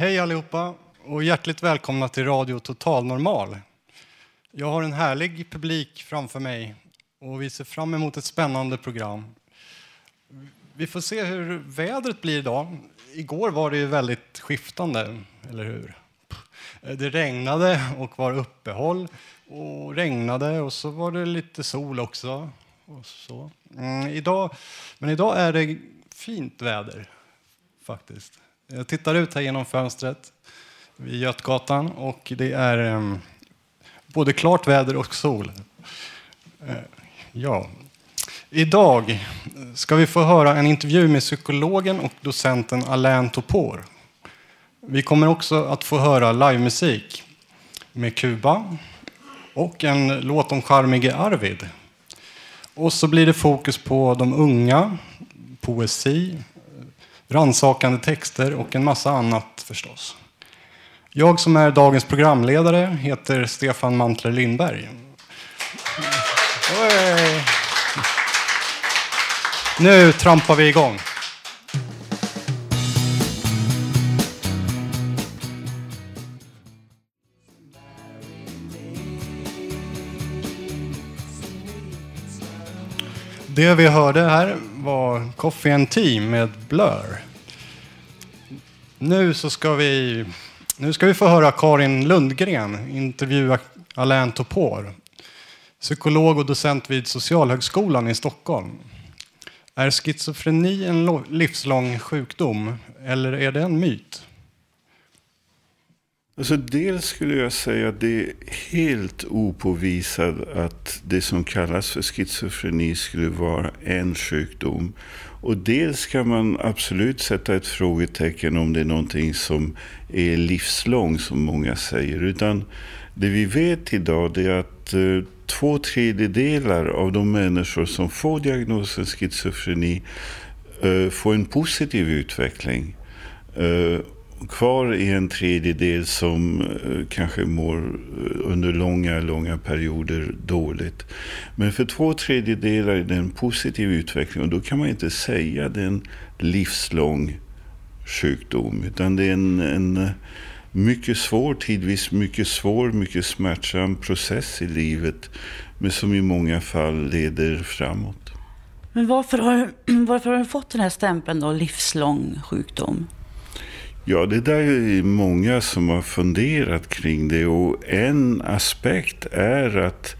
Hej allihopa och hjärtligt välkomna till Radio Total Normal. Jag har en härlig publik framför mig och vi ser fram emot ett spännande program. Vi får se hur vädret blir idag. Igår var det ju väldigt skiftande, eller hur? Det regnade och var uppehåll och regnade och så var det lite sol också. Och så. Mm, idag, men idag är det fint väder faktiskt. Jag tittar ut här genom fönstret vid Götgatan och det är ehm, både klart väder och sol. Uh, ja. Idag ska vi få höra en intervju med psykologen och docenten Alain Topor. Vi kommer också att få höra livemusik med Kuba och en låt om charmige Arvid. Och så blir det fokus på de unga, poesi, rannsakande texter och en massa annat förstås. Jag som är dagens programledare heter Stefan Mantler Lindberg. Nu trampar vi igång. Det vi hörde här var Coffee and Tea med Blur. Nu så ska vi, nu ska vi få höra Karin Lundgren intervjua Alain Topor, psykolog och docent vid Socialhögskolan i Stockholm. Är schizofreni en livslång sjukdom eller är det en myt? Alltså dels skulle jag säga att det är helt opåvisat att det som kallas för schizofreni skulle vara en sjukdom. Och dels kan man absolut sätta ett frågetecken om det är någonting som är livslång, som många säger. Utan det vi vet idag är att eh, två tredjedelar av de människor som får diagnosen schizofreni eh, får en positiv utveckling. Eh, Kvar är en tredjedel som eh, kanske mår eh, under långa, långa perioder dåligt. Men för två tredjedelar är det en positiv utveckling och då kan man inte säga att det är en livslång sjukdom. Utan det är en, en eh, mycket svår, tidvis mycket svår, mycket smärtsam process i livet. Men som i många fall leder framåt. Men varför har, varför har du fått den här stämpeln då, livslång sjukdom? Ja, det där är många som har funderat kring det. Och en aspekt är att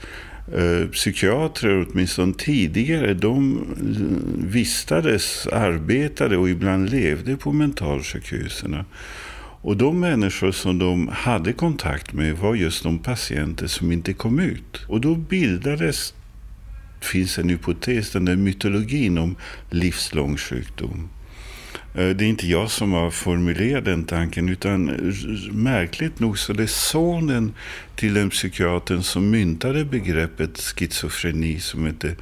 eh, psykiatrer, åtminstone tidigare, de eh, vistades, arbetade och ibland levde på mentalsjukhusen. Och de människor som de hade kontakt med var just de patienter som inte kom ut. Och då bildades, finns en hypotes, den där mytologin om livslång sjukdom. Eh, det är inte jag som har formulerat den tanken, utan märkligt nog så är det sonen till den psykiatern som myntade begreppet schizofreni som heter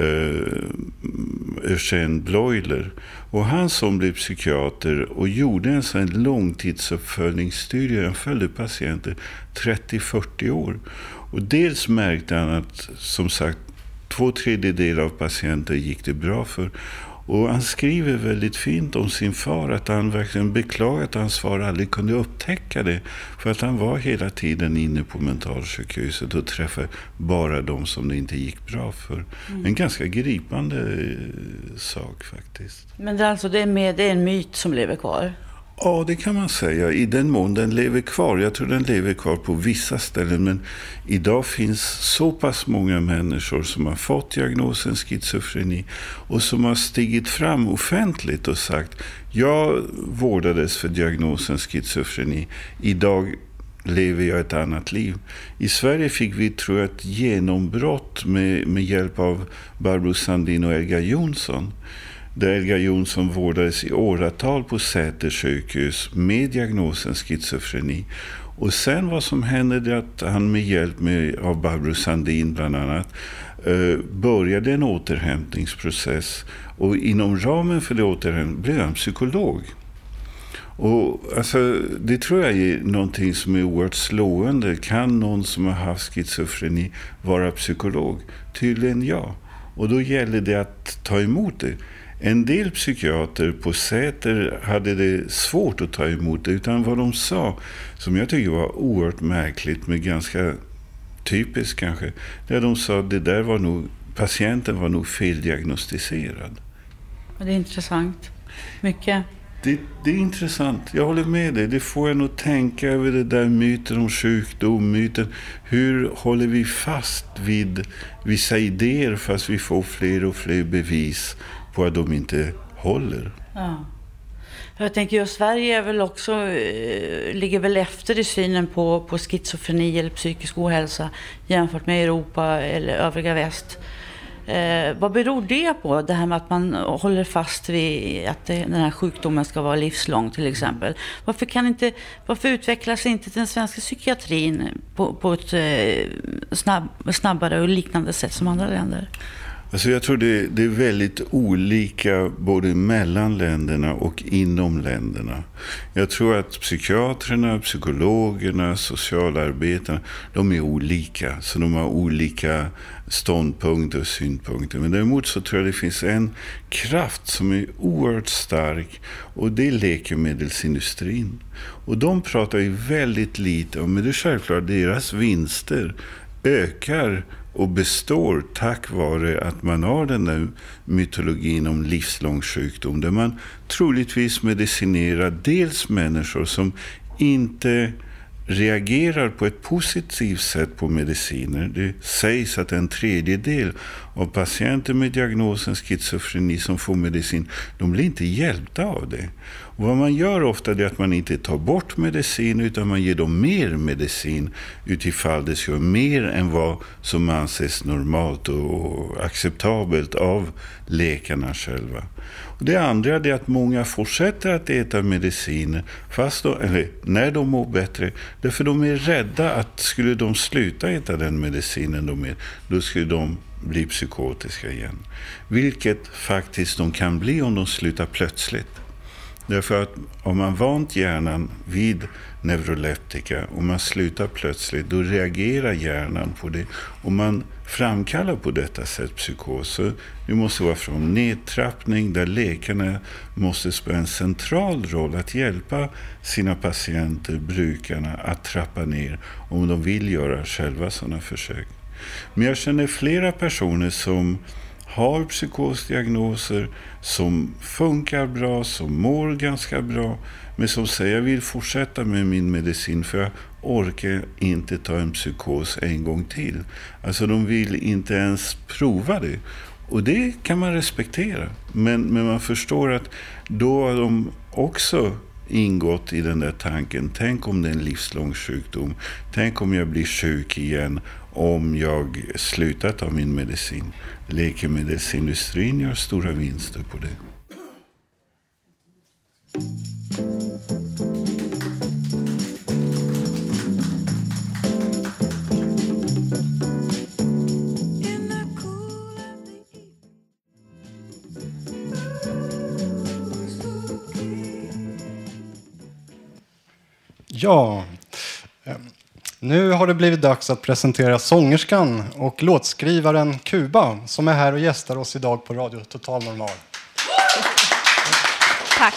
uh, mm, Eugène Bloiler. Och han som blev psykiater och gjorde en sån långtidsuppföljningsstudie, han följde patienter 30-40 år. Och dels märkte han att, som sagt, två tredjedelar av patienter gick det bra för. Och han skriver väldigt fint om sin far, att han verkligen beklagar att hans far aldrig kunde upptäcka det. För att han var hela tiden inne på mentalsjukhuset och träffade bara de som det inte gick bra för. Mm. En ganska gripande sak faktiskt. Men det är alltså det är, med, det är en myt som lever kvar? Ja, det kan man säga. I den mån den lever kvar. Jag tror den lever kvar på vissa ställen. Men idag finns så pass många människor som har fått diagnosen schizofreni och som har stigit fram offentligt och sagt jag vårdades för diagnosen schizofreni. Idag lever jag ett annat liv. I Sverige fick vi, tror jag, ett genombrott med, med hjälp av Barbro Sandin och Elga Jonsson där Elga Jonsson vårdades i åratal på Säters sjukhus med diagnosen schizofreni. Och sen vad som hände är att han med hjälp med, av Barbro Sandin bland annat eh, började en återhämtningsprocess. Och inom ramen för det återhämtningen blev han psykolog. Och alltså, det tror jag är någonting som är oerhört slående. Kan någon som har haft schizofreni vara psykolog? Tydligen ja. Och då gäller det att ta emot det. En del psykiater på Säter hade det svårt att ta emot det, utan vad de sa, som jag tycker var oerhört märkligt, men ganska typiskt kanske, där de sa att det där var nog, patienten var nog feldiagnostiserad. Det är intressant. Mycket. Det, det, är intressant. Jag håller med dig. Det får en att tänka över det där myten om sjukdom, myten. Hur håller vi fast vid vissa idéer fast vi får fler och fler bevis på att de inte håller. Ja. Jag tänker ju Sverige är väl också, eh, ligger väl efter i synen på, på schizofreni eller psykisk ohälsa jämfört med Europa eller övriga väst. Eh, vad beror det på? Det här med att man håller fast vid att det, den här sjukdomen ska vara livslång till exempel. Varför, kan inte, varför utvecklas inte den svenska psykiatrin på, på ett eh, snabb, snabbare och liknande sätt som andra länder? Alltså jag tror det, det, är väldigt olika både mellan länderna och inom länderna. Jag tror att psykiatrerna, psykologerna, socialarbetarna, de är olika. Så de har olika ståndpunkter och synpunkter. Men däremot så tror jag det finns en kraft som är oerhört stark och det är läkemedelsindustrin. Och de pratar ju väldigt lite om, men det är självklart, deras vinster ökar och består tack vare att man har den där mytologin om livslång sjukdom där man troligtvis medicinerar dels människor som inte reagerar på ett positivt sätt på mediciner. Det sägs att en tredjedel av patienter med diagnosen schizofreni som får medicin, de blir inte hjälpta av det. Och vad man gör ofta är att man inte tar bort medicin utan man ger dem mer medicin utifall det gör mer än vad som anses normalt och acceptabelt av läkarna själva. Och det andra är att många fortsätter att äta mediciner fast då, eller när de mår bättre. Därför de är rädda att skulle de sluta äta den medicinen de är, då skulle de bli psykotiska igen. Vilket faktiskt de kan bli om de slutar plötsligt. Därför att om man vant hjärnan vid neuroleptika och man slutar plötsligt, då reagerar hjärnan på det. Och man framkallar på detta sätt psykoser. Det måste vara från nedtrappning där läkarna måste spela en central roll att hjälpa sina patienter, brukarna, att trappa ner om de vill göra själva sådana försök. Men jag känner flera personer som har psykosdiagnoser, som funkar bra, som mår ganska bra, men som säger jag vill fortsätta med min medicin för jag orkar inte ta en psykos en gång till. Alltså de vill inte ens prova det. Och det kan man respektera. Men, men man förstår att då har de också ingått i den där tanken. Tänk om det är en livslång sjukdom. Tänk om jag blir sjuk igen om jag slutar ta min medicin. Läkemedelsindustrin gör stora vinster på det. Ja, nu har det blivit dags att presentera sångerskan och låtskrivaren Kuba som är här och gästar oss idag på Radio Total Normal. Tack.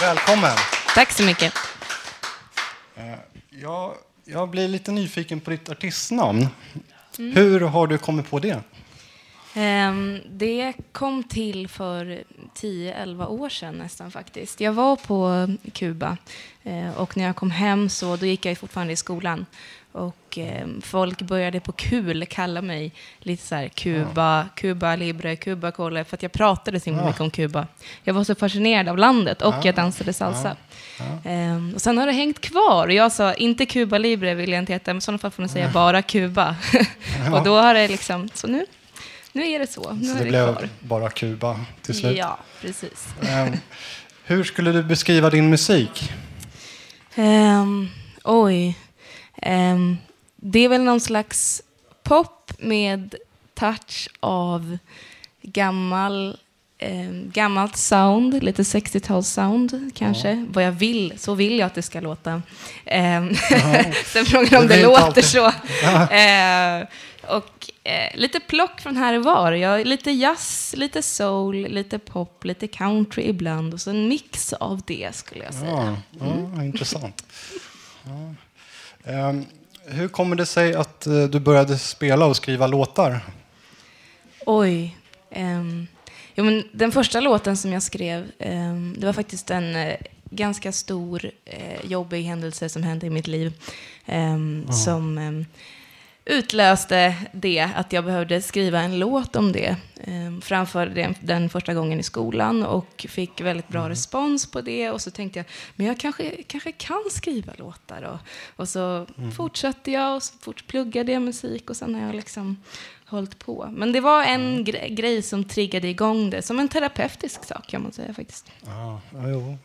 Välkommen. Tack så mycket. Jag, jag blir lite nyfiken på ditt artistnamn. Mm. Hur har du kommit på det? Ehm, det kom till för 10-11 år sedan nästan faktiskt. Jag var på Kuba eh, och när jag kom hem så då gick jag fortfarande i skolan. Och eh, folk började på kul kalla mig lite så här Kuba, Kuba Libre, Kuba Colle, för att jag pratade så himla mycket om Kuba. Jag var så fascinerad av landet och jag dansade salsa. Ehm, och sen har det hängt kvar. Och jag sa, inte Kuba Libre vill jag inte heta, men i sådana fall får man säga bara Kuba. och då har det liksom, så nu, nu är det så. Nu Så det det blev kvar. bara Kuba till slut. Ja, precis. Ehm, hur skulle du beskriva din musik? Ehm, oj. Ehm, det är väl någon slags pop med touch av gammal, ehm, gammalt sound, lite 60-tals-sound kanske. Vad jag vill, så vill jag att det ska låta. Ehm, Sen frågan om Det det, låter alltid- så. Ehm, och eh, lite plock från här och var. Jag, lite jazz, lite soul, lite pop, lite country ibland. Och så en mix av det skulle jag säga. Ja, ja, intressant. Ja. Ehm, hur kommer det sig att eh, du började spela och skriva låtar? Oj. Um, jo, men den första låten som jag skrev, ehm, det var faktiskt en eh, ganska stor, eh, jobbig händelse som hände i mitt liv. ehm, Som ehm, utlöste det, att jag behövde skriva en låt om det. Um, framförde den, den första gången i skolan och fick väldigt bra respons på det. Och så tänkte jag, men jag kanske, kanske kan skriva låtar. Och, och så fortsatte jag och så fort pluggade jag musik och sen har jag liksom hållit på. Men det var en gre- grej som triggade igång det, som en terapeutisk sak kan man säga faktiskt. Ja, jo.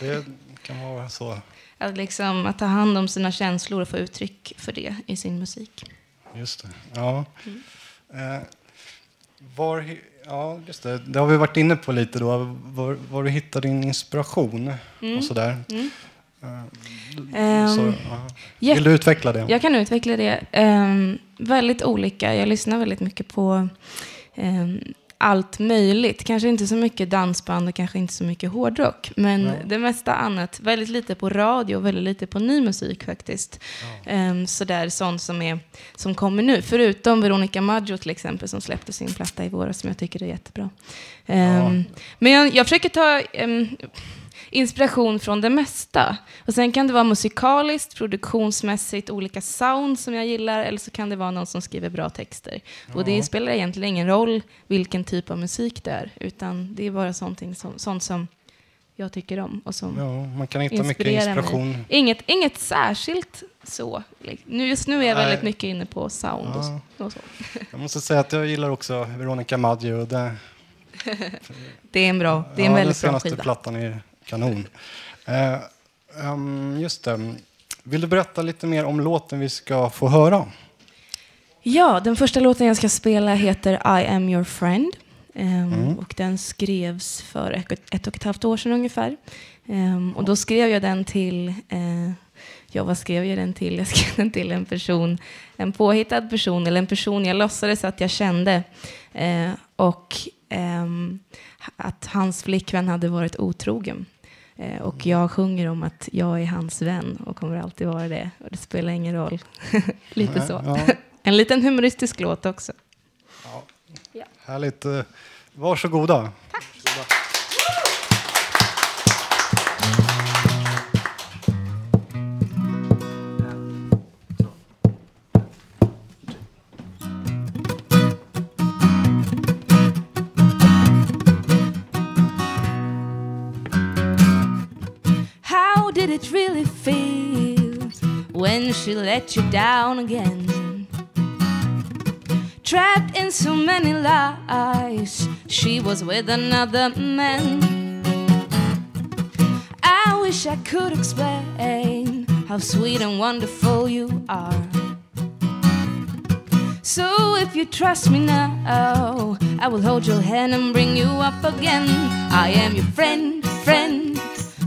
Det kan vara så. Att, liksom, att ta hand om sina känslor och få uttryck för det i sin musik. Just det. Ja. Eh, var, ja, just det. Det har vi varit inne på lite då. Var, var du hittar din inspiration och sådär. Eh, Ehm, så, ja. Vill du utveckla det? Jag kan utveckla det. Ehm, väldigt olika. Jag lyssnar väldigt mycket på ehm, allt möjligt. Kanske inte så mycket dansband och kanske inte så mycket hårdrock. Men det mesta annat. Väldigt lite på radio och väldigt lite på ny musik faktiskt. Ehm, sådär sånt som, är, som kommer nu. Förutom Veronica Maggio till exempel som släppte sin platta i våras som jag tycker är jättebra. Ehm, Men jag, jag försöker ta ehm, inspiration från det mesta. Och sen kan det vara musikaliskt, produktionsmässigt, olika sound som jag gillar, eller så kan det vara någon som skriver bra texter. Och det spelar egentligen ingen roll vilken typ av musik det är, utan det är bara sånt som, sånt som jag tycker om och som Ja, man kan hitta mycket inspiration. mig. Inget, inget särskilt så. Nu, just nu är jag Nej. väldigt mycket inne på sound och, så- och så. Jag måste säga att jag gillar också Veronica Maggio. och Det, Det är en bra, det är en ja, väldigt den bra senaste skiva. plattan är kanon. Eh, ehm, just det. Vill du berätta lite mer om låten vi ska få höra? Ja, den första låten jag ska spela heter I am your friend. Ehm, Och den skrevs för ett, ett och ett halvt år sedan ungefär. Ehm, och då skrev jag den till, eh, ja vad skrev jag den till? Jag skrev den till en person, en påhittad person, eller en person jag låtsades att jag kände. Eh, och ehm, att hans flickvän hade varit otrogen. Eh, och jag sjunger om att jag är hans vän och kommer alltid vara det. Och det spelar ingen roll. Lite så. Ja, En liten humoristisk låt också. härligt. Eh, Varsågoda. She let you down again? Trapped in so many lies, she was with another man. I wish I could explain how sweet and wonderful you are. So if you trust me now, I will hold your hand and bring you up again. I am your friend, friend,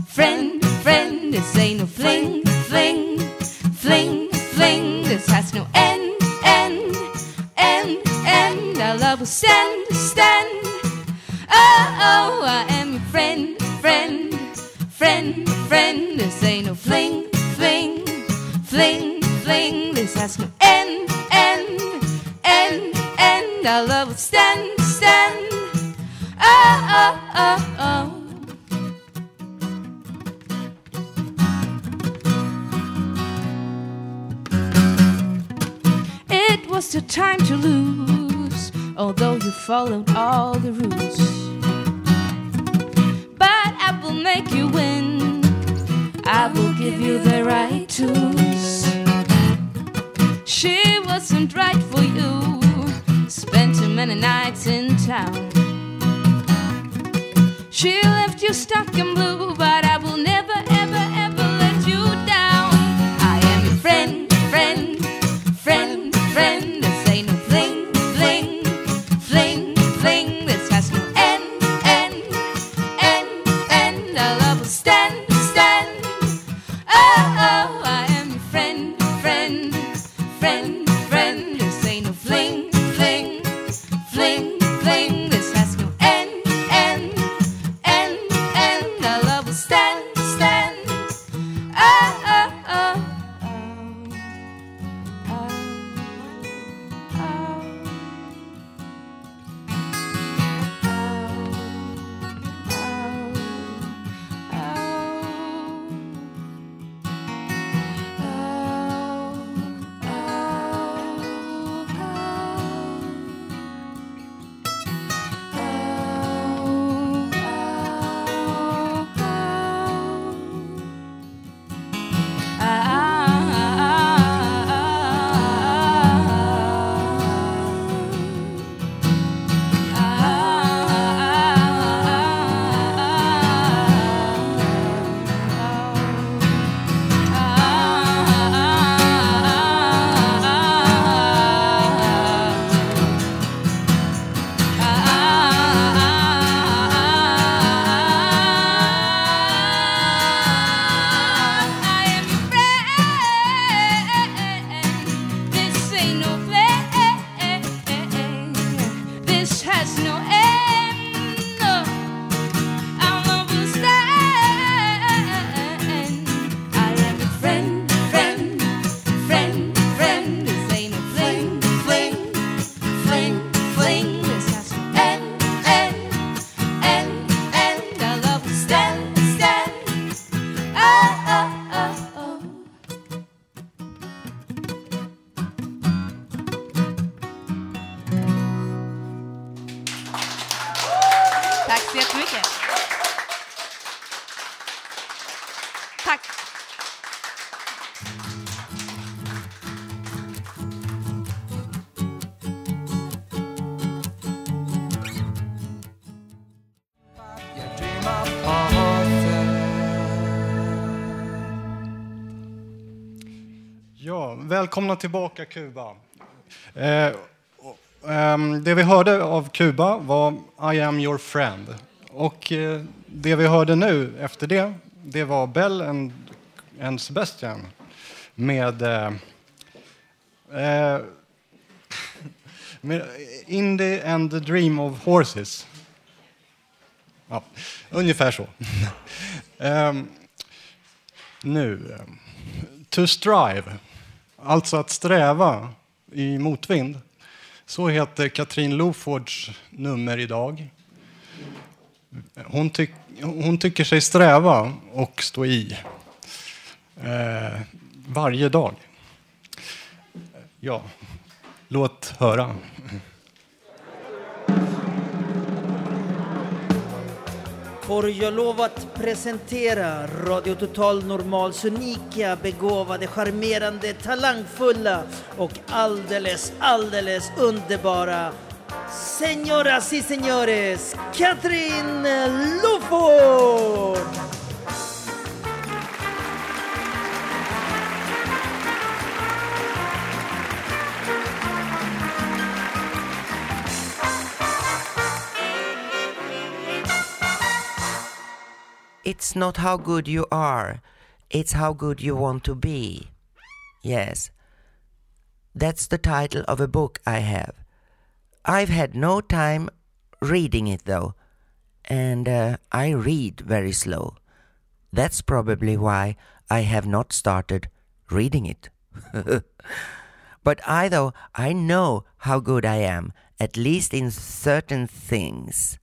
friend, friend. This ain't no fling, fling, Fling, fling, this has no end, end, end, end. Our love will stand, stand. Oh, oh, I am your friend, friend, friend, friend. This ain't no fling, fling, fling, fling. This has no end, end, end, end. Our love will stand, stand. Oh, oh, oh. Your time to lose, although you followed all the rules. But I will make you win. I will give you the right to lose. She wasn't right for you. Spent too many nights in town. She left you stuck and blue, but I will never, ever, ever let you down. I am your friend, friend, friend, friend. Välkomna tillbaka Kuba. Eh, ehm, det vi hörde av Kuba var I am your friend. Och eh, det vi hörde nu efter det, det var Bell and, and Sebastian med, eh, eh, med Indie and the Dream of Horses. Ja, ungefär så. Ehm, nu, eh, To strive, alltså att sträva i motvind. Så heter Katrin Lofords nummer idag. Hon, tyck, hon tycker sig sträva och stå i eh, varje dag. Ja, låt höra. Får jag lov att presentera Radio Total Normals unika, begåvade, charmerande, talangfulla och alldeles, alldeles underbara Señoras y señores, Katrin Loford! It's not how good you are, it's how good you want to be. Yes. That's the title of a book I have. I've had no time reading it though, and uh, I read very slow. That's probably why I have not started reading it. but I, though, I know how good I am, at least in certain things.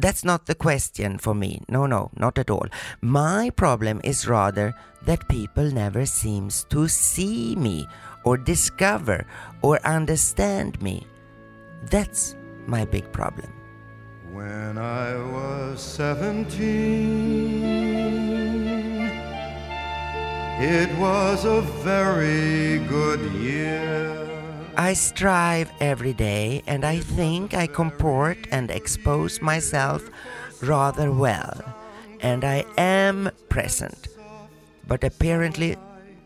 That's not the question for me. No, no, not at all. My problem is rather that people never seems to see me or discover or understand me. That's my big problem. When I was seventeen, it was a very good year. I strive every day and I think I comport and expose myself rather well. And I am present. But apparently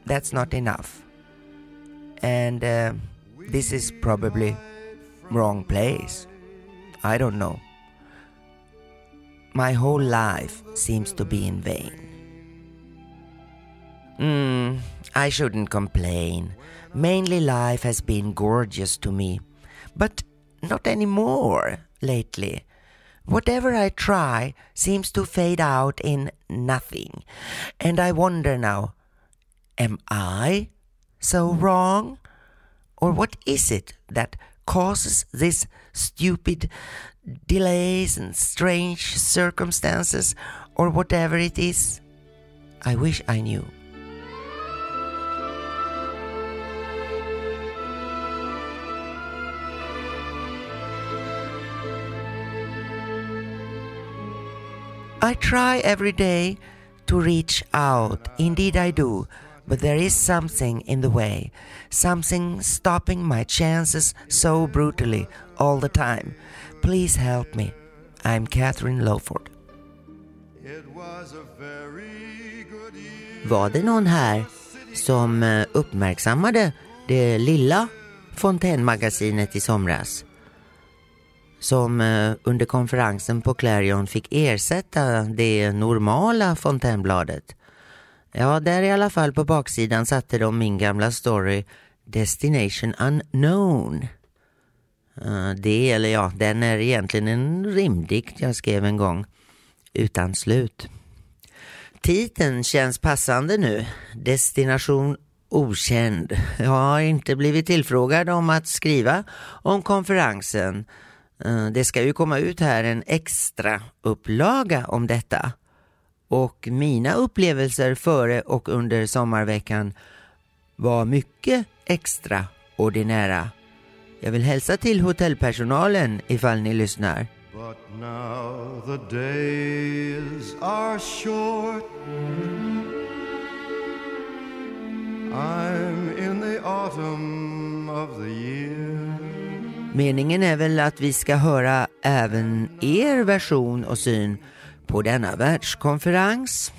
that's not enough. And uh, this is probably wrong place. I don't know. My whole life seems to be in vain. Hmm, I shouldn't complain. Mainly life has been gorgeous to me, but not anymore lately. Whatever I try seems to fade out in nothing. And I wonder now, am I so wrong? Or what is it that causes this stupid delays and strange circumstances or whatever it is? I wish I knew. I try every day to reach out. Indeed, I do. But there is something in the way, something stopping my chances so brutally all the time. Please help me. I'm Catherine Lowford. Var det någon här som eh, uppmärksammade det lilla fontänmagasinet i somras? Som eh, under konferensen på Clarion fick ersätta det normala fontänbladet. Ja, där i alla fall på baksidan satte de min gamla story Destination Unknown. Det, eller ja, den är egentligen en rimdikt jag skrev en gång. Utan slut. Titeln känns passande nu. Destination okänd. Jag har inte blivit tillfrågad om att skriva om konferensen. Eh, det ska ju komma ut här en extra upplaga om detta. Och mina upplevelser före och under sommarveckan var mycket extraordinära. Jag vill hälsa till hotellpersonalen ifall ni lyssnar. But now the days are short. I'm in the autumn of the year. Meningen är väl att vi ska höra även er version och syn på denna världskonferens.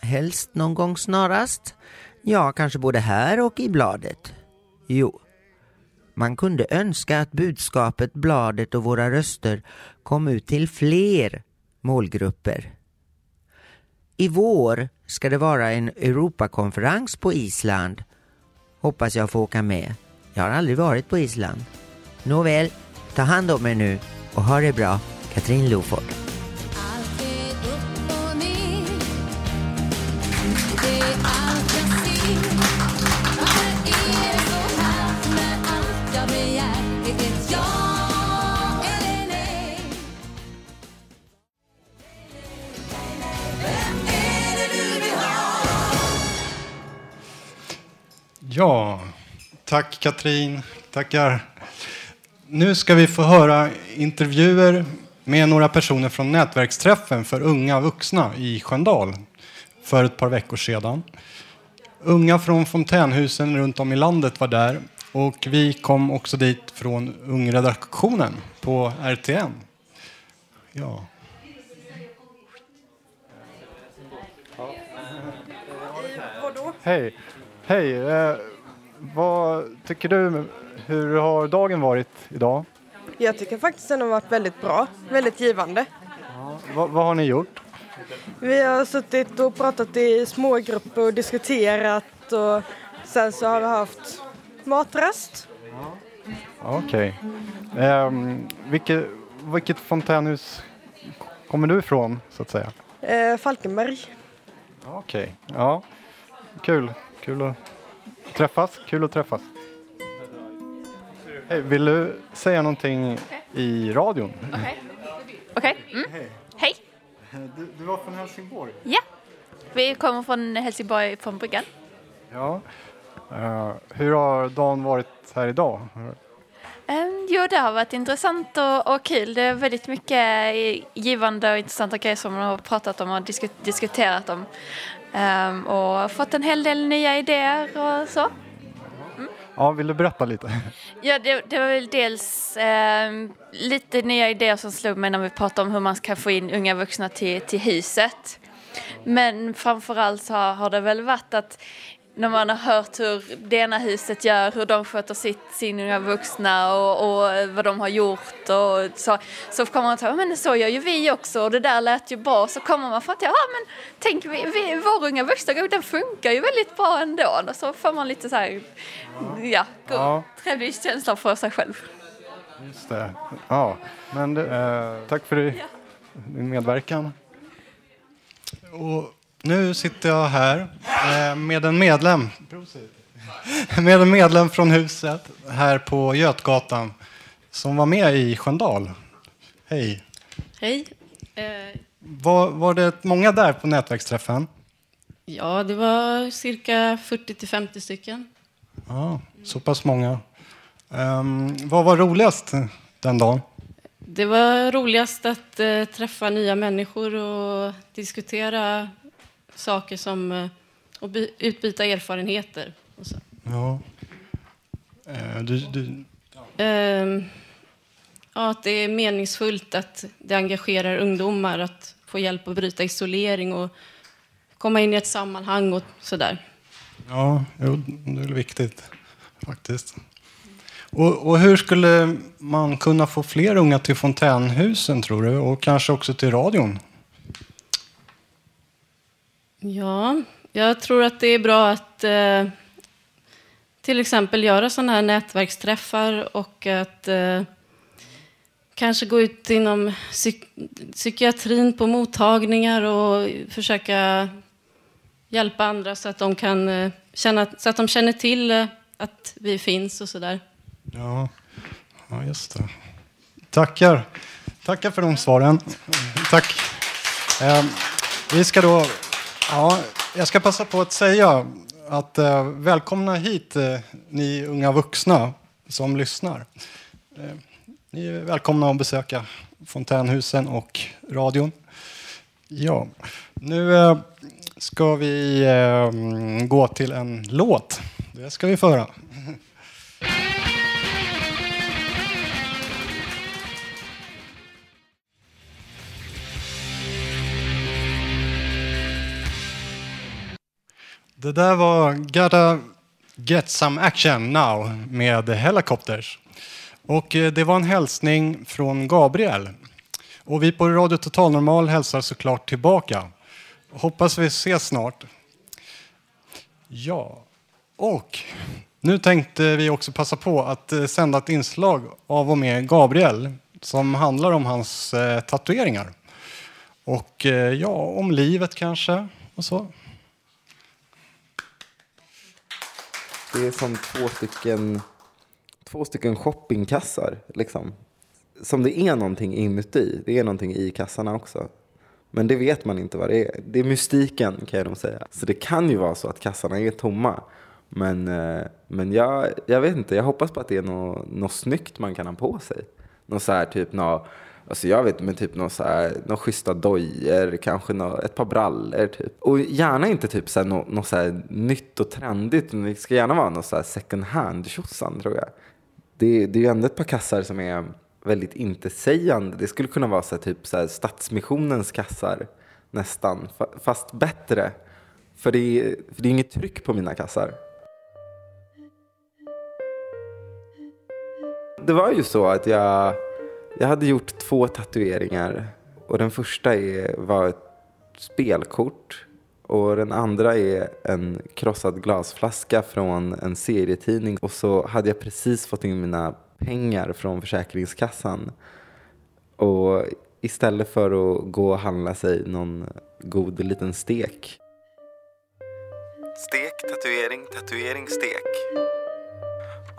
Helst någon gång snarast. Ja, kanske både här och i bladet. Jo, man kunde önska att budskapet, bladet och våra röster kom ut till fler målgrupper. I vår ska det vara en Europakonferens på Island. Hoppas jag får åka med. Jag har aldrig varit på Island. Nåväl, ta hand om er nu och ha det bra. Katrin Loford. Ja, tack Katrin. Tackar. Nu ska vi få höra intervjuer med några personer från nätverksträffen för unga vuxna i Sköndal för ett par veckor sedan. Unga från fontänhusen runt om i landet var där och vi kom också dit från ungredaktionen på RTN. Ja. Hej. Hej. Eh, vad tycker du? Hur har dagen varit idag? Jag tycker faktiskt den har varit väldigt bra, väldigt givande. Va, vad har ni gjort? Vi har suttit och pratat i smågrupper och diskuterat och sen så har vi haft matrast. Okej. Ehm, vilket, vilket fontänhus kommer du ifrån, så att säga? Eh, Falkenberg. Okej. Ja, kul. Kul att träffas. Kul att träffas. Hej, vill du säga någonting i radion? Okej. Mm. Hej. Du, du var från Helsingborg? Ja. Vi kommer från Helsingborg från bryggan. Ja. Eh, hur har dagen varit här idag? Um, jo, det har varit intressant och, och kul. Det är väldigt mycket givande och intressanta grejer som man har pratat om och disku, diskuterat om. Um, och fått en hel del nya idéer och så. Ja, vill du berätta lite? Ja, det, det var väl dels eh, lite nya idéer som slog mig när vi pratade om hur man kan få in unga vuxna till, till huset. Men framförallt så har, har det väl varit att när man har hört hur det ena huset gör, hur de sköter sitt, sin unga vuxna och, och vad de har gjort och så, så kommer man att men så gör ju vi också och det där lät ju bra. Så kommer man fram till, ja men tänk, vi, vi, vår unga vuxna den funkar ju väldigt bra ändå. Och så får man lite så här, ja, god, ja. trevlig känsla för sig själv. Just det. Ja, men det, eh, tack för din medverkan. Och nu sitter jag här eh, med en medlem. Med en medlem från huset här på Götgatan som var med i Sköndal. Hej. Hej. Eh, var, var det många där på nätverksträffen? Ja, det var cirka 40 till 50 stycken. Ja, så pass många. Um, vad var roligast den dagen? Det var roligast att uh, träffa nya människor och diskutera saker som uh, och utbyta erfarenheter. Och så. Ja. Uh, du, du... Uh, ja, att det är meningsfullt att det engagerar ungdomar att få hjälp att bryta isolering och komma in i ett sammanhang och sådär. Ja, jo, det är viktigt faktiskt. Och, och, hur skulle man kunna få fler unga till fontänhusen tror du? Och kanske också till radion? Ja, jag tror att det är bra att eh, till exempel göra sådana här nätverksträffar och att eh, kanske gå ut inom psyk psykiatrin på mottagningar och försöka hjälpa andra så att de kan eh, känna, så att de känner till eh, att vi finns och sådär. Ja, ja just det. Tackar. Tackar för de svaren. Tack. Eh, vi ska då... Ja, jag ska passa på att säga att eh, välkomna hit eh, ni unga vuxna som lyssnar. Eh, ni är välkomna att besöka Fontänhusen och radion. Ja, nu eh, ska vi eh, gå till en låt. Det ska vi föra. Det där var Gotta Get Some Action Now med Helicopters. Och eh, det var en hälsning från Gabriel. Och vi på Radio Total Normal hälsar såklart tillbaka. Hoppas vi ses snart. Ja, och nu tänkte vi också passa på att eh, sända ett inslag av och med Gabriel som handlar om hans eh, tatueringar. Och ja, om livet kanske och så. Det är som två stycken, två stycken shoppingkassar. Liksom. Som det är någonting inuti. Det är någonting i kassarna också. Men det vet man inte vad det är. Det är mystiken kan jag nog säga. Så det kan ju vara så att kassarna är tomma. Men, eh, men jag, jag vet inte, jag hoppas på att det är något, något snyggt man kan ha på sig. Något så här typ något, alltså jag vet men typ någon så här, någon schyssta dojor, kanske något, ett par brallor typ. Och gärna inte typ så här, något, något så här nytt och trendigt, det ska gärna vara något så här second hand tjosan tror jag. Det, det är ju ändå ett par kassar som är väldigt intetsägande. Det skulle kunna vara så här, typ så här, Stadsmissionens kassar nästan, fast bättre. För det, är, för det är inget tryck på mina kassar. Det var ju så att jag, jag hade gjort två tatueringar. Och den första är, var ett spelkort. Och den andra är en krossad glasflaska från en serietidning. Och så hade jag precis fått in mina pengar från Försäkringskassan. Och istället för att gå och handla sig någon god liten stek. Stek, tatuering, tatuering, stek.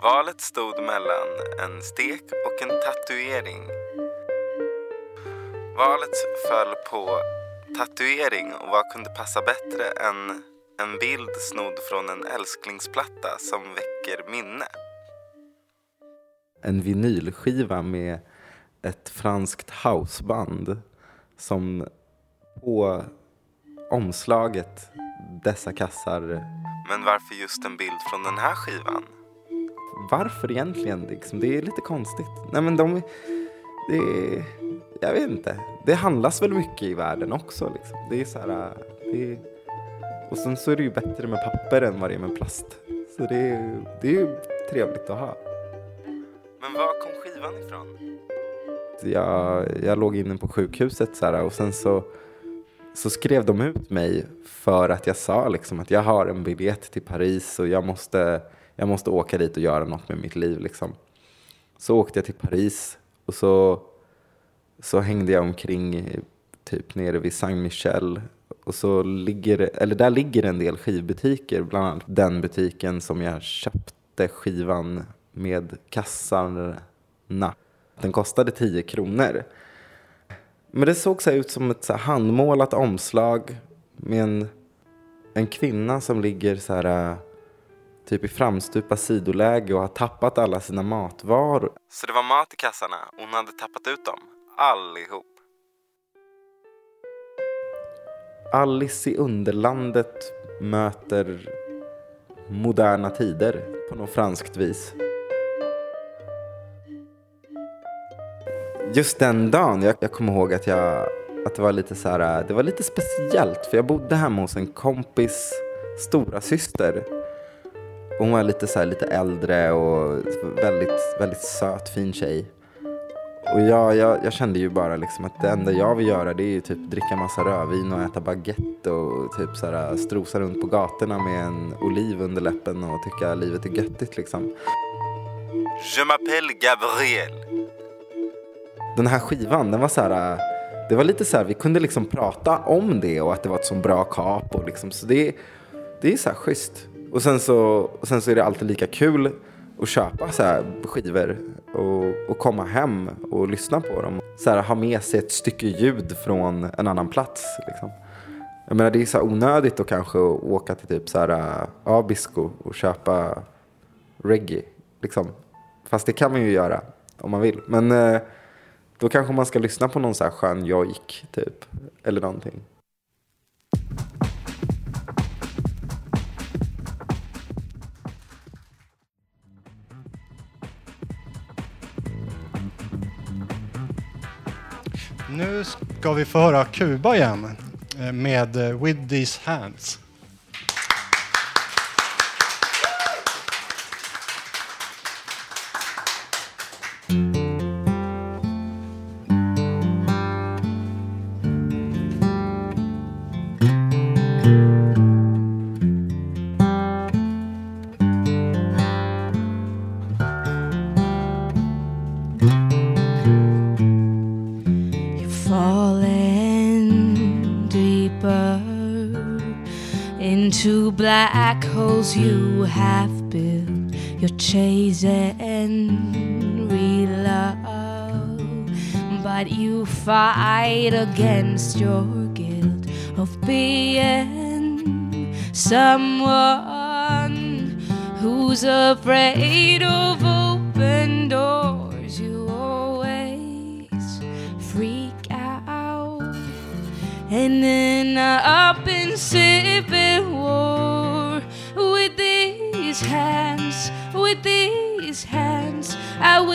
Valet stod mellan en stek och en tatuering. Valet föll på tatuering och vad kunde passa bättre än En bild snodd från en älsklingsplatta som väcker minne. En vinylskiva med ett franskt houseband som på omslaget dessa kassar. Men varför just en bild från den här skivan? Varför egentligen? Liksom, det är lite konstigt. Nej men de... Det jag vet inte. Det handlas väl mycket i världen också. Liksom. Det är så här... Det och sen så är det ju bättre med papper än vad det är med plast. Så det är, det är ju trevligt att ha. Men var kom skivan ifrån? Jag, jag låg inne på sjukhuset så här, och sen så, så skrev de ut mig för att jag sa liksom att jag har en biljett till Paris och jag måste, jag måste åka dit och göra något med mitt liv. Liksom. Så åkte jag till Paris och så, så hängde jag omkring typ nere vid Saint Michel och så ligger, eller där ligger en del skivbutiker, bland annat den butiken som jag köpte skivan med kassarna. Den kostade 10 kronor. Men det såg så ut som ett så handmålat omslag med en, en kvinna som ligger så här typ i framstupa sidoläge och har tappat alla sina matvaror. Så det var mat i kassarna. Hon hade tappat ut dem. Allihop. Alice i Underlandet möter moderna tider på något franskt vis. Just den dagen, jag, jag kommer ihåg att, jag, att det var lite så här, det var lite speciellt för jag bodde hemma hos en kompis stora syster. Hon var lite så här, lite äldre och väldigt, väldigt söt, fin tjej. Och jag, jag, jag, kände ju bara liksom att det enda jag vill göra det är ju typ dricka massa rödvin och äta baguette och typ så här, strosa runt på gatorna med en oliv under läppen och tycka livet är göttigt liksom. Je m'appelle Gabriel. Den här skivan, den var så här, det var lite så här, vi kunde liksom prata om det och att det var ett så bra kap och liksom, så det, det är så här schysst. Och sen så, och sen så är det alltid lika kul att köpa så här skivor och, och komma hem och lyssna på dem. Så här, ha med sig ett stycke ljud från en annan plats. Liksom. Jag menar, det är så onödigt att kanske åka till typ så här, uh, Abisko och köpa reggae. Liksom. Fast det kan man ju göra om man vill. Men uh, då kanske man ska lyssna på någon så här skön jojk typ. Eller någonting. Nu ska vi få höra Kuba igen eh, med eh, With These Hands. You have built your chase and love, but you fight against your guilt of being someone who's afraid of open doors. You always freak out and then up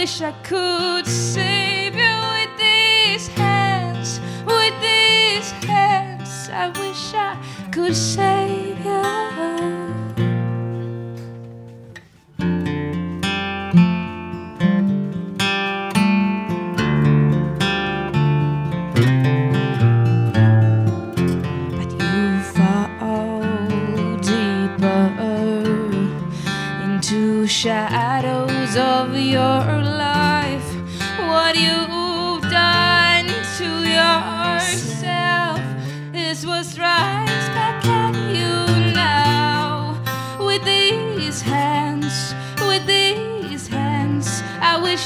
wish I could save you with these hands, with these hands. I wish I could save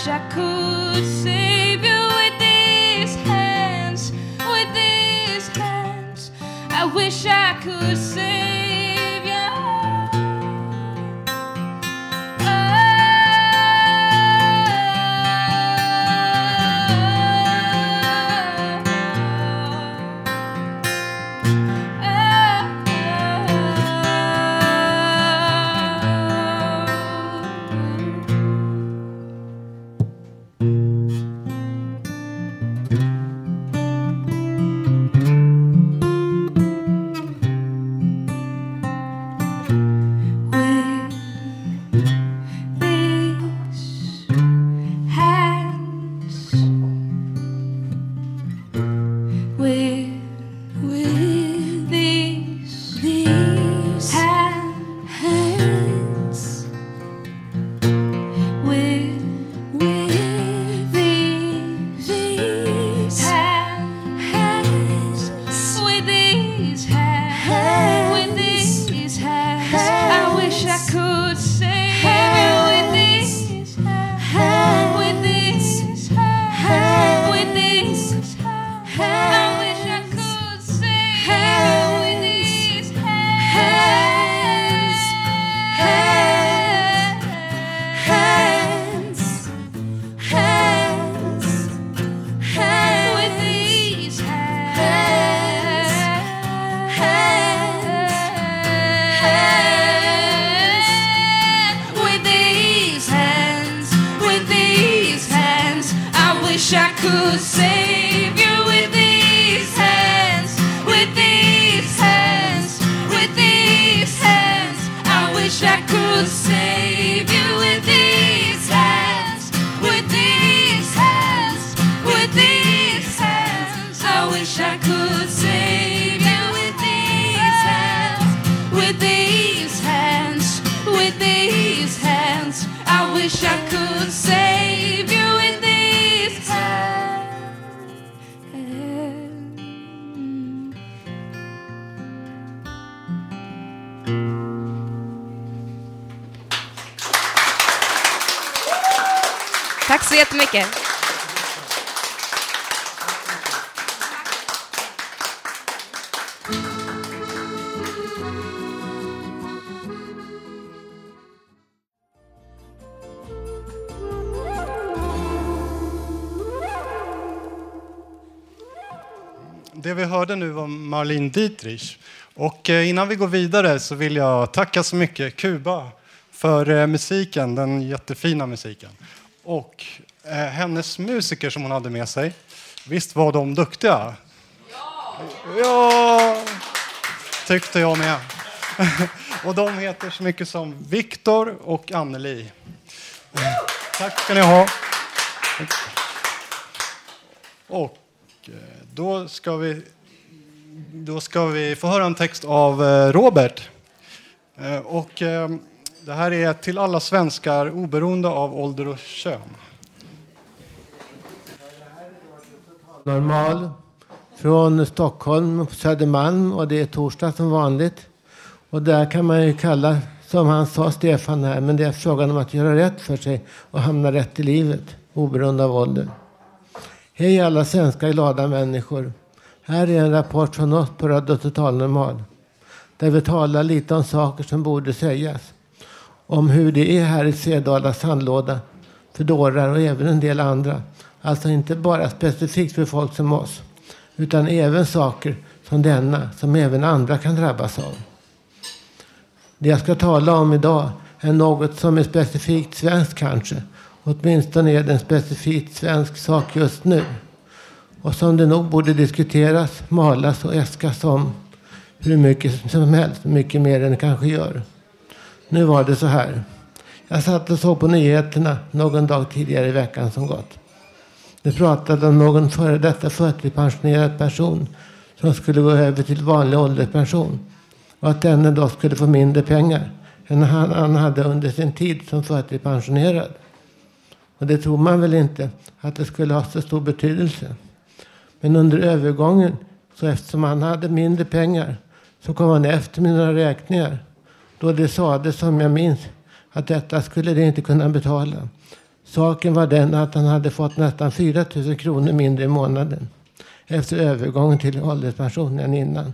wish I could save you. With these hands, with these hands, I wish I could save. Você. Jättemycket. Det vi hörde nu var Marlene Dietrich. Och eh, innan vi går vidare så vill jag tacka så mycket Kuba för eh, musiken, den jättefina musiken. Och Eh, hennes musiker som hon hade med sig. Visst var de duktiga? Ja! Ja! Tyckte jag med. Och de heter så mycket som Viktor och Anneli. Tack ska ni ha. Och eh, då ska vi, då ska vi få höra en text av eh, Robert. Och det här är till alla svenskar oberoende av ålder och kön. Normal från Stockholm på Södermalm och det är torsdag som vanligt. Och där kan man ju kalla, som han sa Stefan här, men det är frågan om att göra rätt för sig och hamna rätt i livet oberoende av ålder. Hej alla svenska glada människor. Här är en rapport från oss på Radio Total Normal. Där vi talar lite om saker som borde sägas. Om hur det är här i Svedala sandlåda för dårar och även en del andra. Alltså inte bara specifikt för folk som oss. Utan även saker som denna som även andra kan drabbas av. Det jag ska tala om idag är något som är specifikt svenskt kanske. Åtminstone är det en specifikt svensk sak just nu. Och som det nog borde diskuteras, malas och äskas om hur mycket som helst. Mycket mer än det kanske gör. Nu var det så här. Jag satt och såg på nyheterna någon dag tidigare i veckan som gått. Vi pratade om någon före detta förtidspensionerad person som skulle gå över till vanlig ålderspension. Och att denne då skulle få mindre pengar än han, han hade under sin tid som förtidspensionerad. Och det tror man väl inte att det skulle ha så stor betydelse. Men under övergången, så eftersom han hade mindre pengar, så kom han efter mina räkningar. Då det sades, som jag minns, att detta skulle det inte kunna betala. Saken var den att han hade fått nästan 4 000 kronor mindre i månaden efter övergången till ålderspension än innan.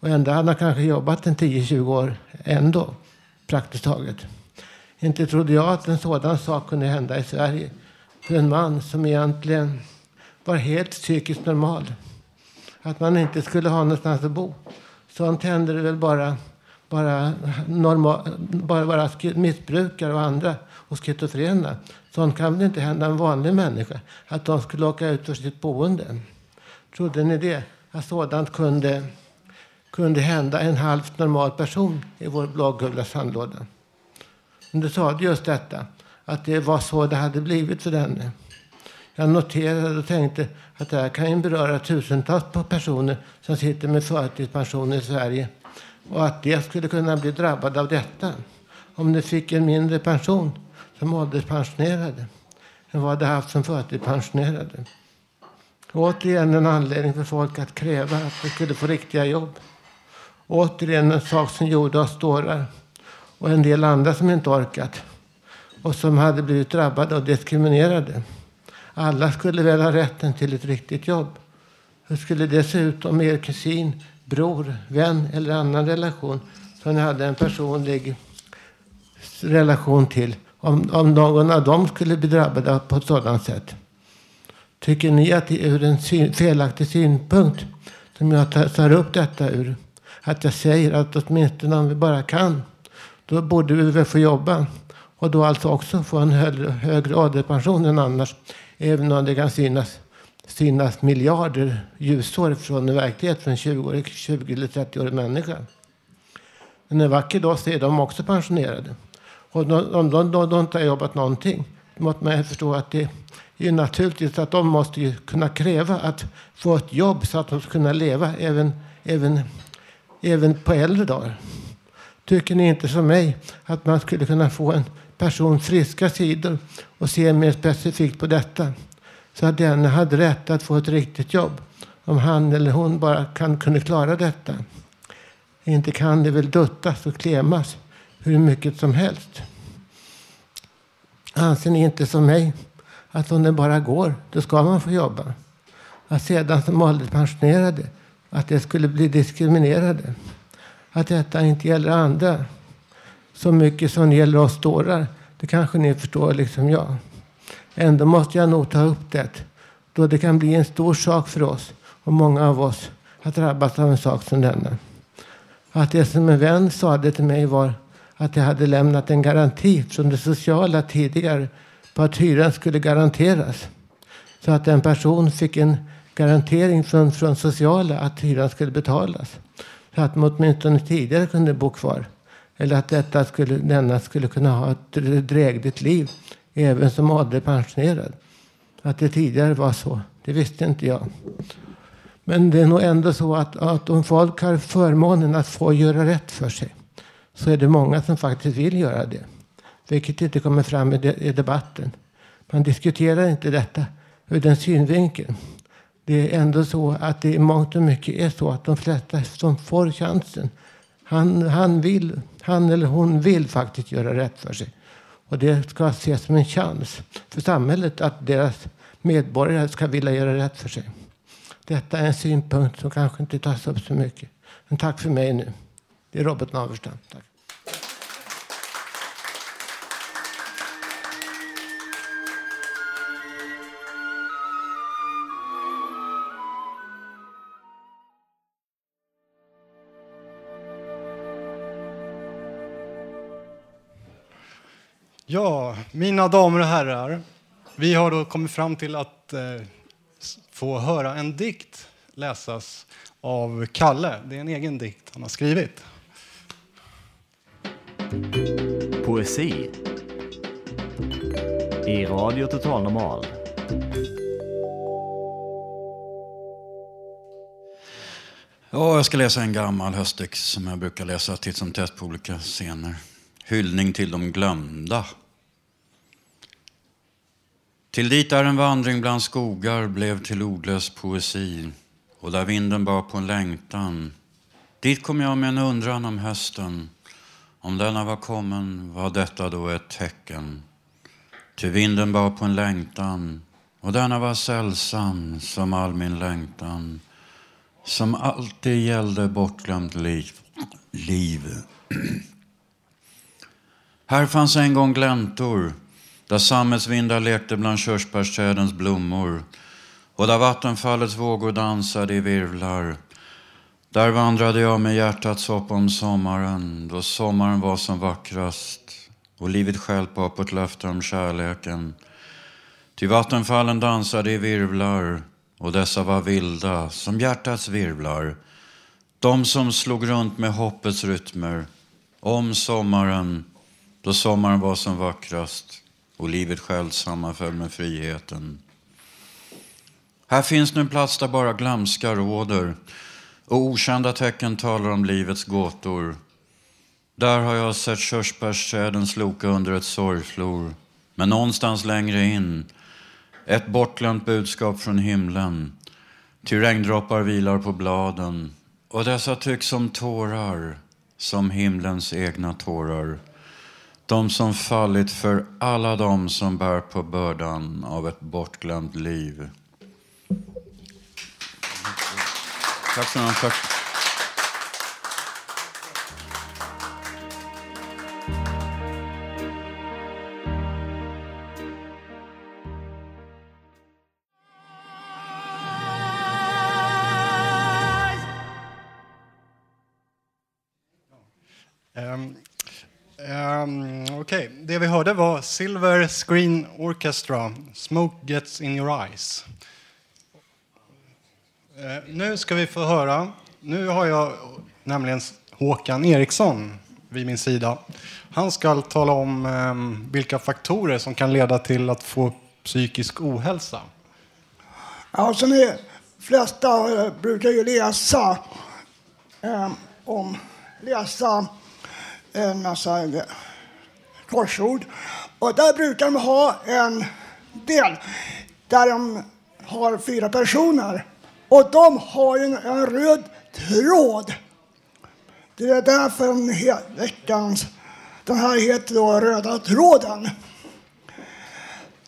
Och ändå hade han kanske jobbat en 10-20 år ändå, praktiskt taget. Inte trodde jag att en sådan sak kunde hända i Sverige för en man som egentligen var helt psykiskt normal. Att man inte skulle ha någonstans att bo. Sånt händer det väl bara bara, normal, bara, vara missbrukare och andra och schizofrena. Sånt kan väl inte hända en vanlig människa, att de skulle åka ut för sitt boende. Trodde ni det? Att sådant kunde, kunde hända en halvt normal person i vår blågula sandlåda. Men du sa just detta, att det var så det hade blivit för denne. Jag noterade och tänkte att det här kan ju beröra tusentals personer som sitter med förtidspension i Sverige och att de skulle kunna bli drabbade av detta om de fick en mindre pension som ålderspensionerade än vad de haft som förtidspensionerade. Återigen en anledning för folk att kräva att de skulle få riktiga jobb. Återigen en sak som gjorde oss dårar och en del andra som inte orkat och som hade blivit drabbade och diskriminerade. Alla skulle väl ha rätten till ett riktigt jobb. Hur skulle det se ut om er kusin, bror, vän eller annan relation som ni hade en personlig relation till, om, om någon av dem skulle bli drabbade på ett sådant sätt? Tycker ni att det är ur en syn, felaktig synpunkt som jag tar, tar upp detta ur? Att jag säger att åtminstone om vi bara kan, då borde vi väl få jobba. Och då alltså också få en högre, högre ålderspension än annars. Även om det kan synas synas miljarder ljusår från en verklighet för en 20, 20 eller 30-årig människa. Men en vacker dag så är de också pensionerade. Och om de, de, de, de inte har jobbat någonting, då måste man förstå att det är naturligt att de måste ju kunna kräva att få ett jobb så att de ska kunna leva även, även, även på äldre dagar. Tycker ni inte som mig att man skulle kunna få en person friska sidor och se mer specifikt på detta? Så att den hade rätt att få ett riktigt jobb om han eller hon bara kan, kunde klara detta. Inte kan det väl duttas och klemas hur mycket som helst. Anser ni inte som mig att om det bara går, då ska man få jobba? Att sedan som ålderspensionerade, att det skulle bli diskriminerade. Att detta inte gäller andra så mycket som det gäller oss dårar, det kanske ni förstår liksom jag. Ändå måste jag nog ta upp det, då det kan bli en stor sak för oss och många av oss att drabbas av en sak som denna. Att det som en vän sade till mig var att jag hade lämnat en garanti från det sociala tidigare på att hyran skulle garanteras. Så att en person fick en garantering från, från sociala att hyran skulle betalas. Så att man åtminstone tidigare kunde bo kvar. Eller att detta skulle, denna skulle kunna ha ett drägligt liv även som ålderspensionerad. Att det tidigare var så, det visste inte jag. Men det är nog ändå så att, att om folk har förmånen att få göra rätt för sig så är det många som faktiskt vill göra det. Vilket inte kommer fram i, de, i debatten. Man diskuterar inte detta ur den synvinkeln. Det är ändå så att det i mångt och mycket är så att de flesta som får chansen, han, han, vill, han eller hon vill faktiskt göra rätt för sig. Och det ska ses som en chans för samhället att deras medborgare ska vilja göra rätt för sig. Detta är en synpunkt som kanske inte tas upp så mycket. Men tack för mig nu. Det är Robert Naverstam. Tack. Ja, mina damer och herrar. Vi har då kommit fram till att eh, få höra en dikt läsas av Kalle. Det är en egen dikt han har skrivit. Poesi i Radio Total Normal. Ja, jag ska läsa en gammal höstdikt som jag brukar läsa titt som tätt på olika scener. Hyllning till de glömda. Till dit där en vandring bland skogar blev till ordlös poesi och där vinden bar på en längtan. Dit kom jag med en undran om hösten. Om denna var kommen var detta då ett tecken. Till vinden bar på en längtan och denna var sällsam som all min längtan. Som alltid gällde bortglömt liv. liv. Här fanns en gång gläntor där sammetsvindar lekte bland körsbärsträdens blommor och där vattenfallets vågor dansade i virvlar. Där vandrade jag med hjärtats hopp om sommaren, då sommaren var som vackrast och livet självt på ett löfte om kärleken. Ty vattenfallen dansade i virvlar och dessa var vilda som hjärtats virvlar. De som slog runt med hoppets rytmer om sommaren, då sommaren var som vackrast och livet självt sammanföll med friheten. Här finns nu en plats där bara glömska råder och okända tecken talar om livets gåtor. Där har jag sett körsbärsträden sloka under ett sorgflor. Men någonstans längre in, ett bortglömt budskap från himlen. Ty regndroppar vilar på bladen och dessa tycks som tårar, som himlens egna tårar. De som fallit för alla de som bär på bördan av ett bortglömt liv. Tack så mycket. Det vi hörde var Silver Screen Orchestra, Smoke Gets In Your Eyes. Eh, nu ska vi få höra. Nu har jag nämligen Håkan Eriksson vid min sida. Han ska tala om ehm, vilka faktorer som kan leda till att få psykisk ohälsa. Ja, som ni flesta eh, brukar ju läsa eh, om läsa en massa korsord. Och där brukar de ha en del där de har fyra personer. Och de har en, en röd tråd. Det är därför den, he, veckans, den här heter då Röda tråden.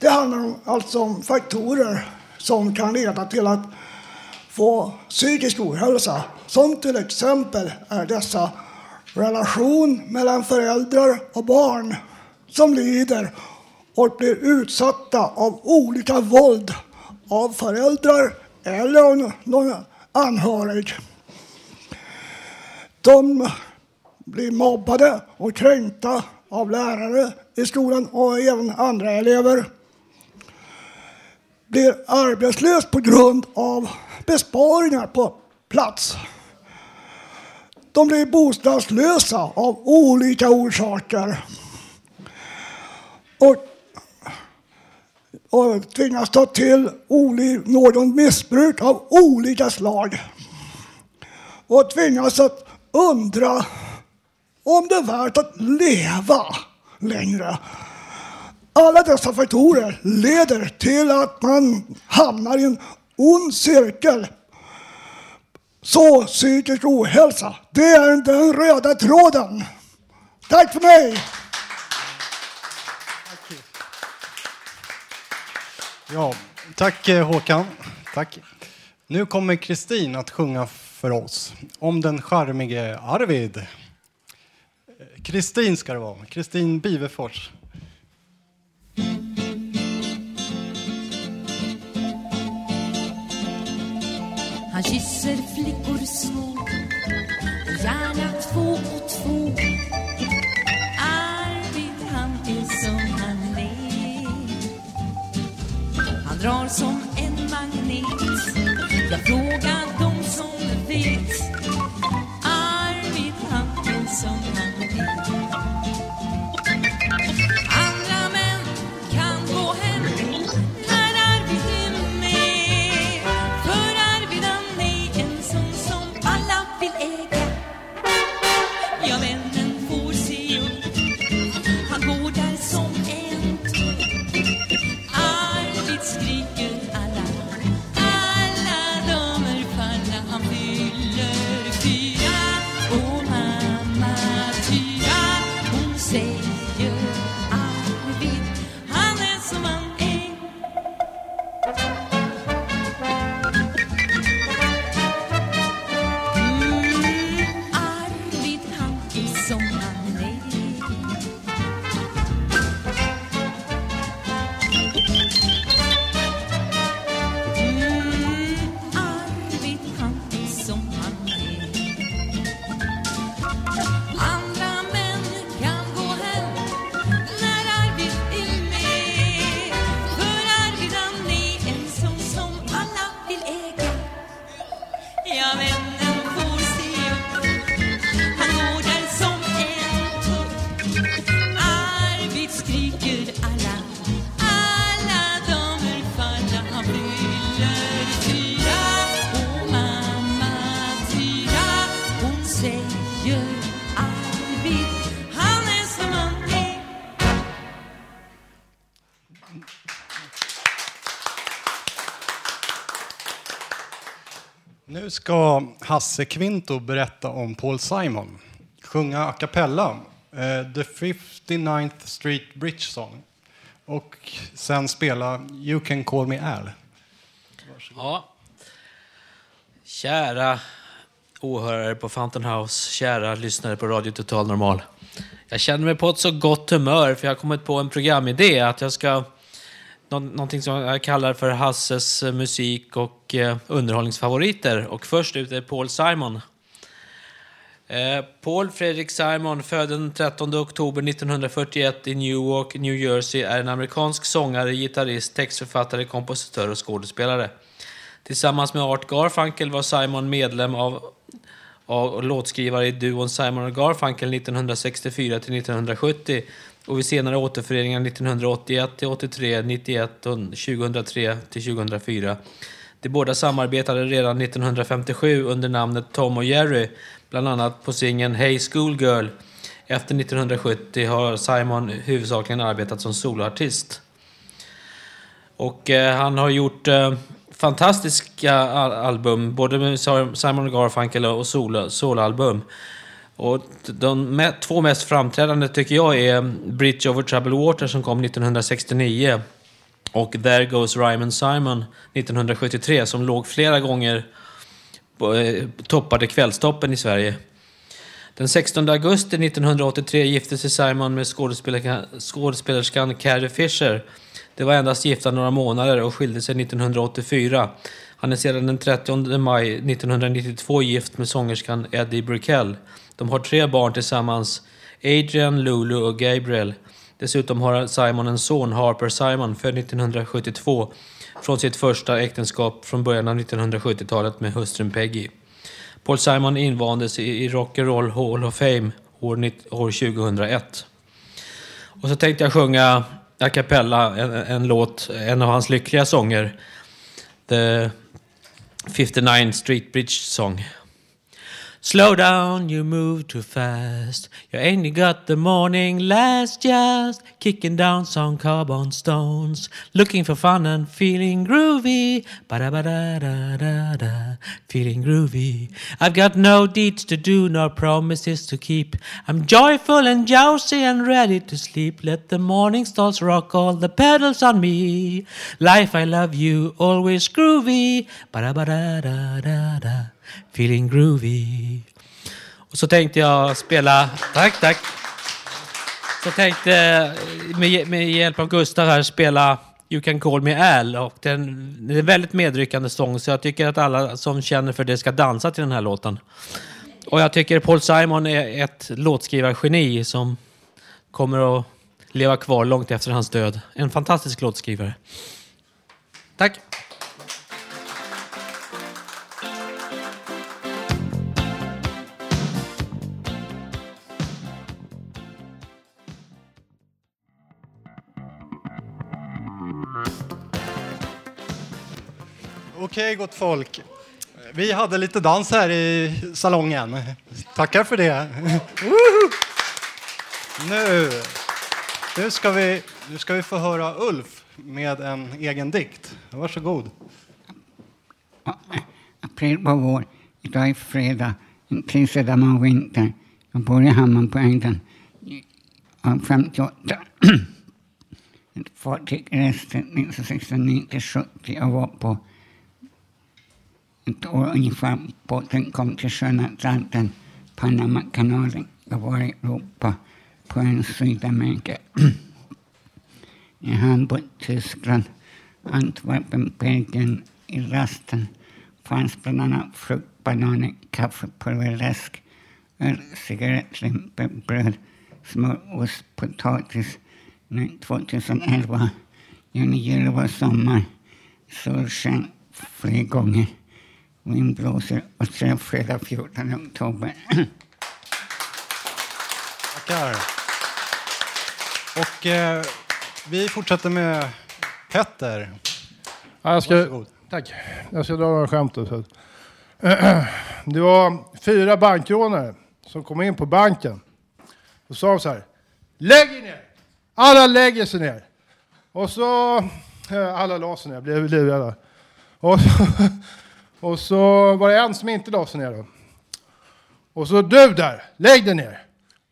Det handlar om, alltså om faktorer som kan leda till att få psykisk ohälsa. Som till exempel är dessa relation mellan föräldrar och barn som lider och blir utsatta av olika våld av föräldrar eller av någon anhörig. De blir mobbade och kränkta av lärare i skolan och även andra elever. Blir arbetslös på grund av besparingar på plats. De blir bostadslösa av olika orsaker. Och, och tvingas ta till oli, någon missbruk av olika slag. Och tvingas att undra om det är värt att leva längre. Alla dessa faktorer leder till att man hamnar i en ond cirkel. Så psykisk ohälsa, det är den röda tråden. Tack för mig! Ja, tack eh, Håkan. Tack. Nu kommer Kristin att sjunga för oss om den charmige Arvid. Kristin ska det vara. Kristin Bivefors. Han kysser flickor små Gärna Han drar som en magnet. Jag frågar dem som vet. Ska Hasse Kvinto berätta om Paul Simon. Sjunga a cappella, eh, The 59th Street Bridge Song. Och sen spela You can call me Al. Ja. Kära åhörare på Fountain House, kära lyssnare på Radio Total Normal. Jag känner mig på ett så gott humör för jag har kommit på en programidé att jag ska nå- någonting som jag kallar för Hasses eh, musik och eh, underhållningsfavoriter. Och först ut är Paul Simon. Eh, Paul Fredrik Simon, född den 13 oktober 1941 i Newark, New Jersey, är en amerikansk sångare, gitarrist, textförfattare, kompositör och skådespelare. Tillsammans med Art Garfunkel var Simon medlem av, av låtskrivare i duon Simon och Garfunkel 1964 till 1970 och vid senare återföreningar 1981 till 83, 91 och 2003 till 2004. De båda samarbetade redan 1957 under namnet Tom och Jerry, bland annat på singeln Hey Schoolgirl. Efter 1970 har Simon huvudsakligen arbetat som soloartist. Och eh, han har gjort eh, fantastiska al- album, både med Simon Garfunkel och solo- soloalbum. Och de två mest framträdande tycker jag är Bridge over Troubled Water som kom 1969 och There Goes Ryman Simon 1973 som låg flera gånger på, eh, toppade kvällstoppen i Sverige. Den 16 augusti 1983 gifte sig Simon med skådespelerskan, skådespelerskan Carrie Fisher. De var endast gifta några månader och skilde sig 1984. Han är sedan den 30 maj 1992 gift med sångerskan Eddie Brickell. De har tre barn tillsammans, Adrian, Lulu och Gabriel. Dessutom har Simon en son, Harper Simon, född 1972 från sitt första äktenskap från början av 1970-talet med hustrun Peggy. Paul Simon invandes i Rock'n'Roll Hall of Fame år, år 2001. Och så tänkte jag sjunga a cappella en, en låt, en av hans lyckliga sånger. The 59 Street Bridge Song. Slow down, you move too fast. You ain't got the morning last just kicking down some carbon stones. Looking for fun and feeling groovy. Ba-da-ba-da-da-da-da. Feeling groovy. I've got no deeds to do, nor promises to keep. I'm joyful and jousy and ready to sleep. Let the morning stars rock all the pedals on me. Life, I love you, always groovy. Ba-da-ba-da-da-da-da. Feeling groovy. Och så tänkte jag spela... Tack, tack. Så tänkte med, med hjälp av Gustav här spela You can call me Al. Och den, det är en väldigt medryckande sång så jag tycker att alla som känner för det ska dansa till den här låten. Och jag tycker Paul Simon är ett låtskrivargeni som kommer att leva kvar långt efter hans död. En fantastisk låtskrivare. Tack. Okej, gott folk. Vi hade lite dans här i salongen. Tackar för det. Nu, nu, ska vi, nu ska vi få höra Ulf med en egen dikt. Varsågod. april var vår. Idag är fredag, en tredjedag vinter. Jag bor i Hammarbyhöjden. Jag är 58. Ett fartyg reste 1969 till 70. Jag var på ett år ungefär. Båten kom till sjön Atlanten, Panamakanalen. Jag var i Europa, på en Sydamerika. I Hamburg, Tyskland, Antwerpen, Belgien, i rasten fanns bland annat frukt, bananer, kaffepulver, läsk, öl, cigarettlimpor, bröd, smör, ost, potatis. Nu 2011, juni, juli var sommar, solsken flera gånger, vind blåser och sen fredag 14 oktober. Tackar. Och eh, vi fortsätter med Petter. Ja, jag ska, Varsågod. tack. Jag ska dra några skämt. Så. Det var fyra bankrånare som kom in på banken. Och sa så här. Lägg er ner! Alla lägger sig ner. Och så... eh, Alla la sig ner, blev livrädda. Och så, och så var det en som inte la sig ner då. Och så du där, lägg dig ner.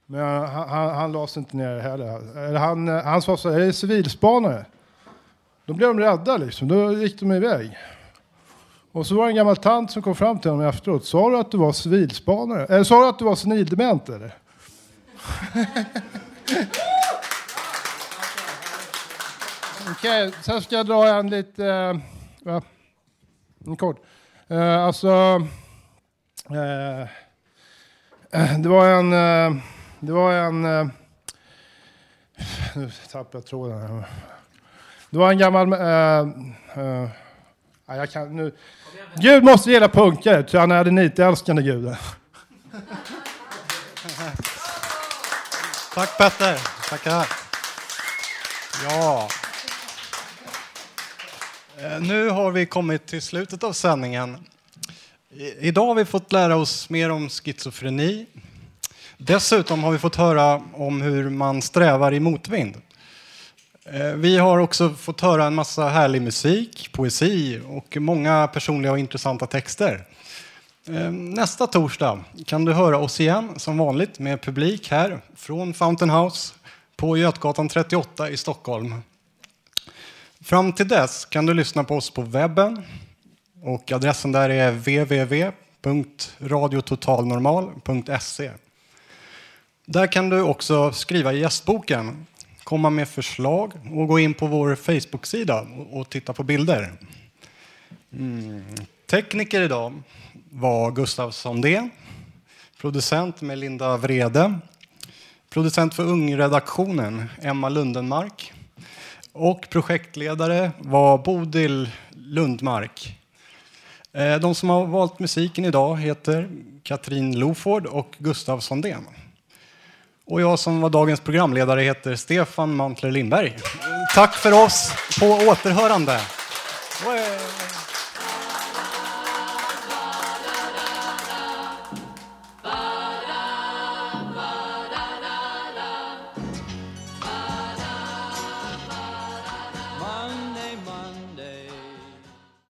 Men han, han, han la sig inte ner heller. Eller han, han sa så här, är det civilspanare? Då blev de rädda liksom, då gick de iväg. Och så var det en gammal tant som kom fram till honom efteråt. Sa du att du var civilspanare? Eller sa du att du var senildement eller? Okej, sen ska jag dra en lite... Uh. En kort. Uh, alltså... uh, det var en... Uh, det var en... Uh, nu tappade jag tråden här. Det var en gammal... Uh, Ja, jag kan, nu. Gud måste gilla punkare, ty han är den IT-älskande guden. Tack Petter. Tackar. Ja. Eh, nu har vi kommit till slutet av sändningen. I- Idag har vi fått lära oss mer om schizofreni. Dessutom har vi fått höra om hur man strävar i motvind. Eh, vi har också fått höra en massa härlig musik, poesi och många personliga och intressanta texter. Eh, nästa torsdag kan du höra oss igen som vanligt med publik här från Fountain House på Götgatan 38 i Stockholm. Fram till dess kan du lyssna på oss på webben och adressen där är www.radiototalnormal.se. Där kan du också skriva i gästboken, komma med förslag och gå in på vår Facebook-sida och- titta på bilder. Mm. Tekniker idag var Gustav Sondén, producent Melinda Vrede, producent för Ungredaktionen Emma Lundenmark och projektledare var Bodil Lundmark. Eh, de som har valt musiken idag heter Katrin Loford och Gustav Sondén. Och jag som var dagens programledare heter Stefan Mantler Lindberg. Tack för oss, på återhörande.